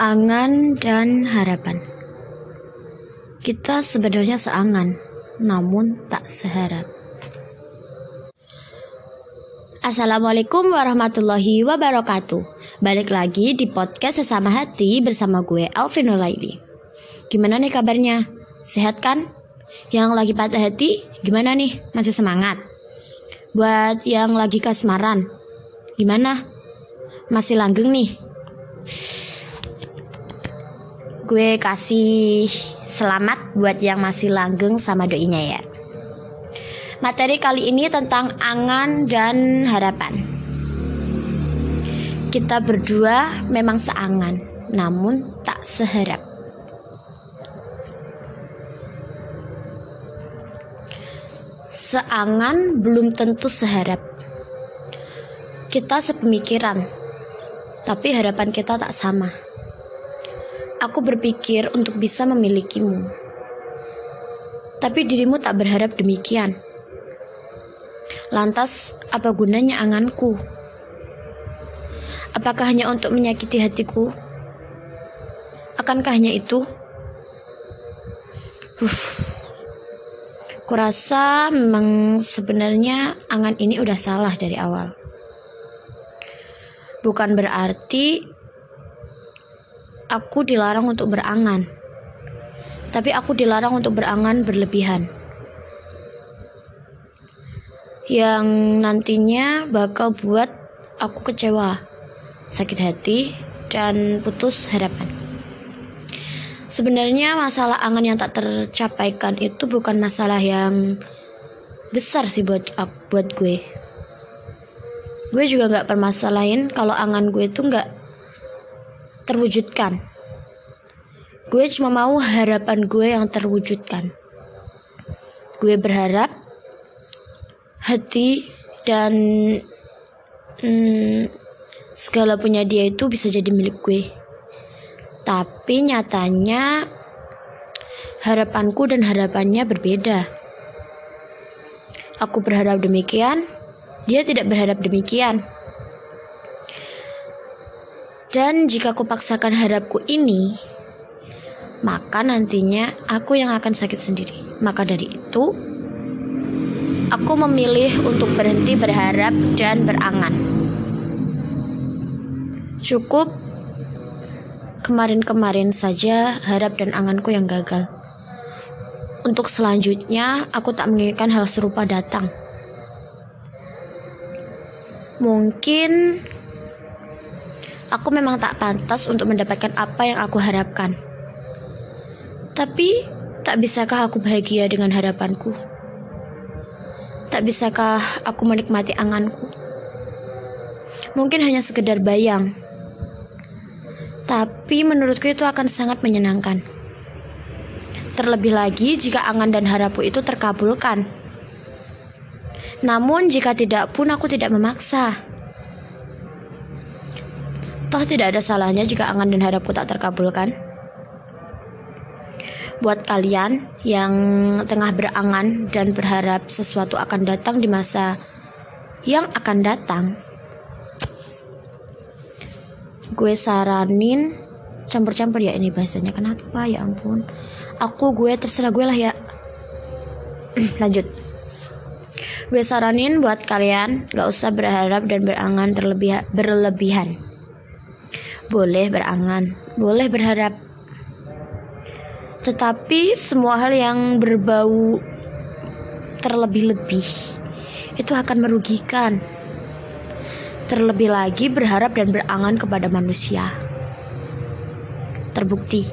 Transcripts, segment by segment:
Angan dan harapan. Kita sebenarnya seangan, namun tak seharap. Assalamualaikum warahmatullahi wabarakatuh. Balik lagi di podcast Sesama Hati bersama gue Alvin Laili. Gimana nih kabarnya? Sehat kan? Yang lagi patah hati, gimana nih? Masih semangat? Buat yang lagi kasmaran, gimana? Masih langgeng nih? Gue kasih selamat buat yang masih langgeng sama doinya ya. Materi kali ini tentang angan dan harapan. Kita berdua memang seangan, namun tak seharap. Seangan belum tentu seharap. Kita sepemikiran, tapi harapan kita tak sama. Aku berpikir untuk bisa memilikimu. Tapi dirimu tak berharap demikian. Lantas, apa gunanya anganku? Apakah hanya untuk menyakiti hatiku? Akankah hanya itu? Uff. Kurasa memang sebenarnya angan ini udah salah dari awal. Bukan berarti aku dilarang untuk berangan. Tapi aku dilarang untuk berangan berlebihan. Yang nantinya bakal buat aku kecewa, sakit hati, dan putus harapan. Sebenarnya masalah angan yang tak tercapaikan itu bukan masalah yang besar sih buat buat gue. Gue juga nggak permasalahin kalau angan gue itu nggak terwujudkan. Gue cuma mau harapan gue yang terwujudkan. Gue berharap hati dan hmm, segala punya dia itu bisa jadi milik gue. Tapi nyatanya harapanku dan harapannya berbeda. Aku berharap demikian, dia tidak berharap demikian. Dan jika aku paksakan harapku ini, maka nantinya aku yang akan sakit sendiri. Maka dari itu, aku memilih untuk berhenti berharap dan berangan. Cukup kemarin-kemarin saja harap dan anganku yang gagal. Untuk selanjutnya, aku tak menginginkan hal serupa datang. Mungkin Aku memang tak pantas untuk mendapatkan apa yang aku harapkan. Tapi, tak bisakah aku bahagia dengan harapanku? Tak bisakah aku menikmati anganku? Mungkin hanya sekedar bayang. Tapi menurutku itu akan sangat menyenangkan. Terlebih lagi jika angan dan harapku itu terkabulkan. Namun jika tidak pun aku tidak memaksa. Toh tidak ada salahnya jika angan dan harapku tak terkabulkan. Buat kalian yang tengah berangan dan berharap sesuatu akan datang di masa yang akan datang, gue saranin campur-campur ya ini bahasanya. Kenapa ya ampun? Aku gue terserah gue lah ya. Lanjut. Gue saranin buat kalian gak usah berharap dan berangan terlebih berlebihan boleh berangan, boleh berharap. Tetapi semua hal yang berbau terlebih-lebih itu akan merugikan. Terlebih lagi berharap dan berangan kepada manusia. Terbukti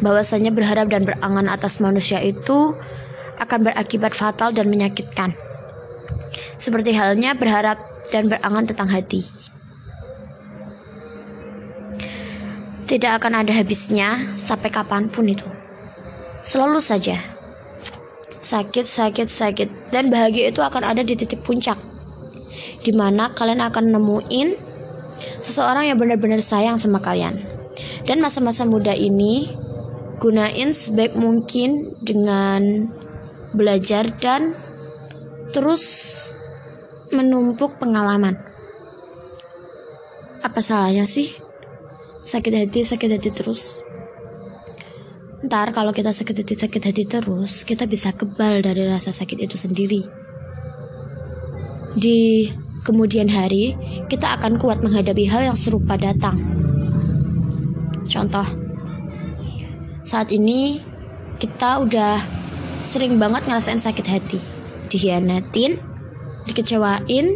bahwasanya berharap dan berangan atas manusia itu akan berakibat fatal dan menyakitkan. Seperti halnya berharap dan berangan tentang hati. Tidak akan ada habisnya sampai kapan pun itu. Selalu saja. Sakit, sakit, sakit. Dan bahagia itu akan ada di titik puncak. Di mana kalian akan nemuin seseorang yang benar-benar sayang sama kalian. Dan masa-masa muda ini gunain sebaik mungkin dengan belajar dan terus menumpuk pengalaman. Apa salahnya sih? Sakit hati sakit hati terus. Ntar kalau kita sakit hati sakit hati terus kita bisa kebal dari rasa sakit itu sendiri. Di kemudian hari kita akan kuat menghadapi hal yang serupa datang. Contoh saat ini kita udah sering banget ngerasain sakit hati. Dihianatin dikecewain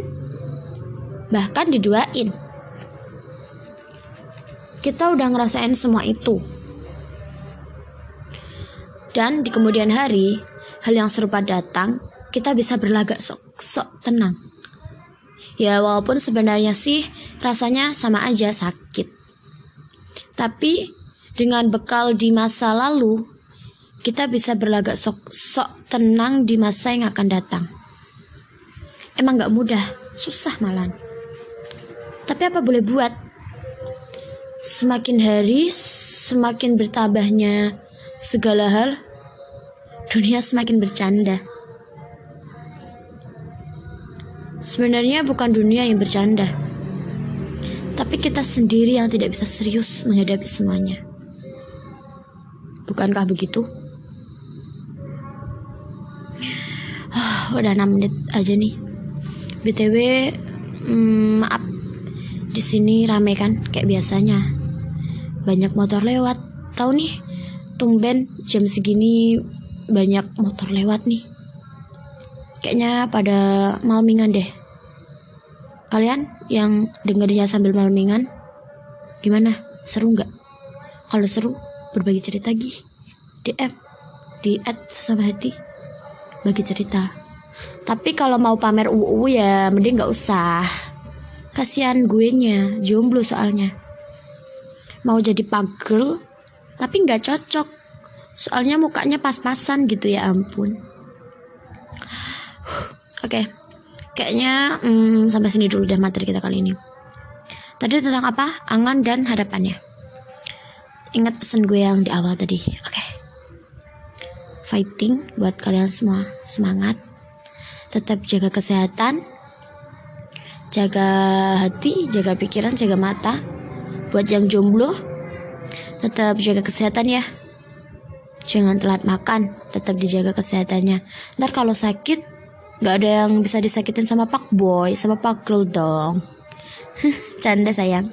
bahkan diduain kita udah ngerasain semua itu. Dan di kemudian hari, hal yang serupa datang, kita bisa berlagak sok-sok tenang. Ya walaupun sebenarnya sih rasanya sama aja sakit. Tapi dengan bekal di masa lalu, kita bisa berlagak sok-sok tenang di masa yang akan datang. Emang gak mudah, susah malan. Tapi apa boleh buat? Semakin hari, semakin bertambahnya segala hal, dunia semakin bercanda. Sebenarnya bukan dunia yang bercanda, tapi kita sendiri yang tidak bisa serius menghadapi semuanya. Bukankah begitu? Oh, udah 6 menit aja nih. BTW, hmm, maaf di sini rame kan kayak biasanya banyak motor lewat. Tahu nih tumben jam segini banyak motor lewat nih. Kayaknya pada malmingan deh. Kalian yang dengarnya sambil malmingan gimana? Seru nggak? Kalau seru berbagi cerita lagi. DM di at sesama hati. Bagi cerita. Tapi kalau mau pamer uu ya mending nggak usah. Kasihan gue nya, jomblo soalnya. Mau jadi pagel, tapi nggak cocok. Soalnya mukanya pas-pasan gitu ya ampun. Oke, okay. kayaknya hmm, sampai sini dulu deh materi kita kali ini. Tadi tentang apa? Angan dan harapannya. Ingat pesan gue yang di awal tadi. Oke. Okay. Fighting buat kalian semua. Semangat. Tetap jaga kesehatan jaga hati, jaga pikiran, jaga mata. Buat yang jomblo, tetap jaga kesehatan ya. Jangan telat makan, tetap dijaga kesehatannya. Ntar kalau sakit, nggak ada yang bisa disakitin sama Pak Boy, sama Pak Girl dong. Canda sayang.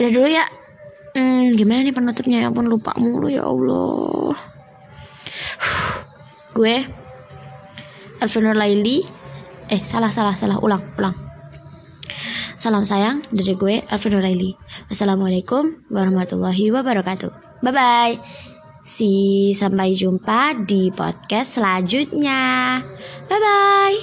Udah dulu ya. Hmm, gimana nih penutupnya? Ya ampun lupa mulu ya Allah. Gue Alvino Laili. Eh, salah salah salah ulang ulang. Salam sayang dari gue Alvin Laili. Assalamualaikum warahmatullahi wabarakatuh. Bye bye. Si sampai jumpa di podcast selanjutnya. Bye bye.